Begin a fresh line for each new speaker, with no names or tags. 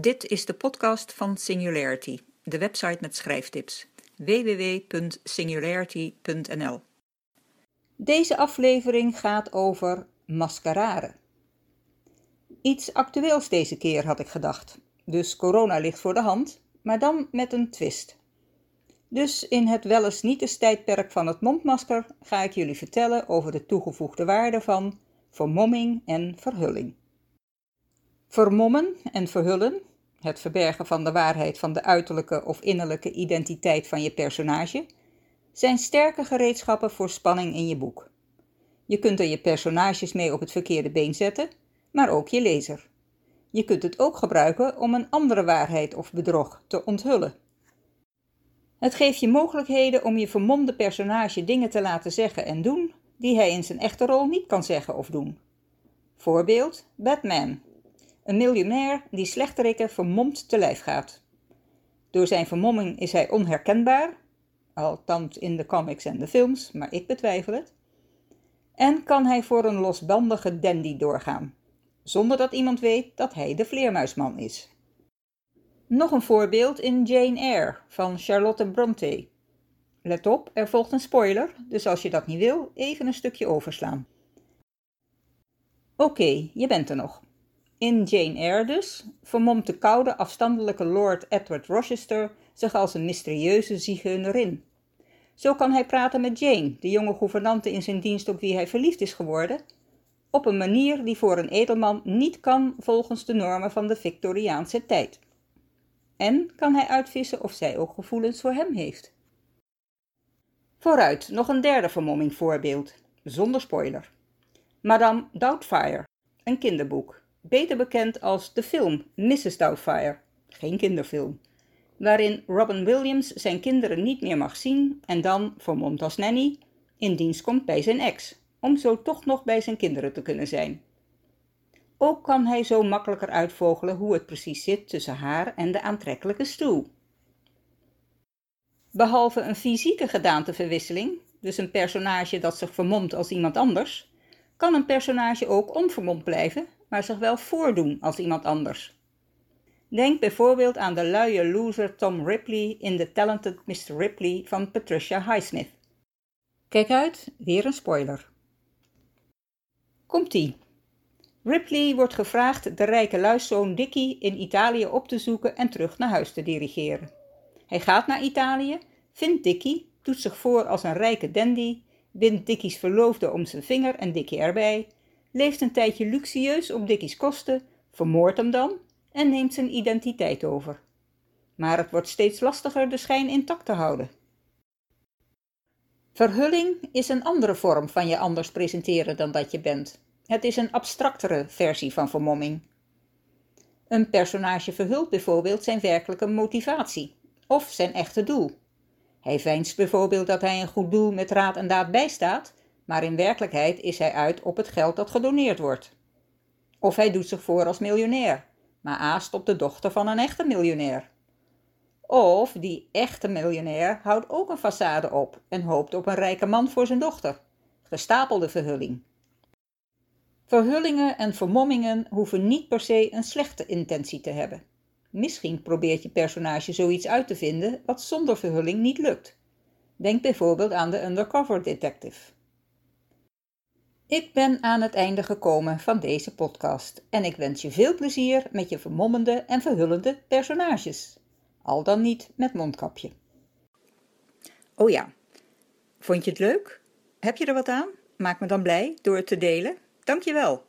Dit is de podcast van Singularity, de website met schrijftips. www.singularity.nl Deze aflevering gaat over mascarade. Iets actueels deze keer had ik gedacht. Dus corona ligt voor de hand, maar dan met een twist. Dus in het wel niet eens tijdperk van het mondmasker ga ik jullie vertellen over de toegevoegde waarde van vermomming en verhulling. Vermommen en verhullen, het verbergen van de waarheid van de uiterlijke of innerlijke identiteit van je personage, zijn sterke gereedschappen voor spanning in je boek. Je kunt er je personages mee op het verkeerde been zetten, maar ook je lezer. Je kunt het ook gebruiken om een andere waarheid of bedrog te onthullen. Het geeft je mogelijkheden om je vermomde personage dingen te laten zeggen en doen die hij in zijn echte rol niet kan zeggen of doen. Voorbeeld: Batman. Een miljonair die slechterikken vermomd te lijf gaat. Door zijn vermomming is hij onherkenbaar, althans in de comics en de films, maar ik betwijfel het. En kan hij voor een losbandige dandy doorgaan, zonder dat iemand weet dat hij de vleermuisman is. Nog een voorbeeld in Jane Eyre van Charlotte Bronte. Let op, er volgt een spoiler, dus als je dat niet wil, even een stukje overslaan. Oké, je bent er nog. In Jane Eyre dus vermomt de koude, afstandelijke Lord Edward Rochester zich als een mysterieuze zigeunerin. Zo kan hij praten met Jane, de jonge gouvernante in zijn dienst op wie hij verliefd is geworden, op een manier die voor een edelman niet kan volgens de normen van de Victoriaanse tijd. En kan hij uitvissen of zij ook gevoelens voor hem heeft. Vooruit, nog een derde vermomming voorbeeld, zonder spoiler. Madame Doubtfire, een kinderboek, beter bekend als de film Mrs. Doubtfire, geen kinderfilm, waarin Robin Williams zijn kinderen niet meer mag zien en dan, vermomd als nanny, in dienst komt bij zijn ex, om zo toch nog bij zijn kinderen te kunnen zijn. Ook kan hij zo makkelijker uitvogelen hoe het precies zit tussen haar en de aantrekkelijke stoel. Behalve een fysieke gedaanteverwisseling, dus een personage dat zich vermomt als iemand anders, kan een personage ook onvermomd blijven, maar zich wel voordoen als iemand anders. Denk bijvoorbeeld aan de luie loser Tom Ripley in The Talented Mr. Ripley van Patricia Highsmith. Kijk uit, weer een spoiler. Komt-ie. Ripley wordt gevraagd de rijke luiszoon Dickie in Italië op te zoeken en terug naar huis te dirigeren. Hij gaat naar Italië, vindt Dickie, doet zich voor als een rijke dandy, bindt Dickie's verloofde om zijn vinger en Dickie erbij, leeft een tijdje luxueus op Dickie's kosten, vermoordt hem dan en neemt zijn identiteit over. Maar het wordt steeds lastiger de schijn intact te houden. Verhulling is een andere vorm van je anders presenteren dan dat je bent. Het is een abstractere versie van vermomming. Een personage verhult bijvoorbeeld zijn werkelijke motivatie of zijn echte doel. Hij veinst bijvoorbeeld dat hij een goed doel met raad en daad bijstaat, maar in werkelijkheid is hij uit op het geld dat gedoneerd wordt. Of hij doet zich voor als miljonair, maar aast op de dochter van een echte miljonair. Of die echte miljonair houdt ook een façade op en hoopt op een rijke man voor zijn dochter. Gestapelde verhulling. Verhullingen en vermommingen hoeven niet per se een slechte intentie te hebben. Misschien probeert je personage zoiets uit te vinden wat zonder verhulling niet lukt. Denk bijvoorbeeld aan de undercover detective. Ik ben aan het einde gekomen van deze podcast en ik wens je veel plezier met je vermommende en verhullende personages. Al dan niet met mondkapje. Oh ja, vond je het leuk? Heb je er wat aan? Maak me dan blij door het te delen. Dankjewel.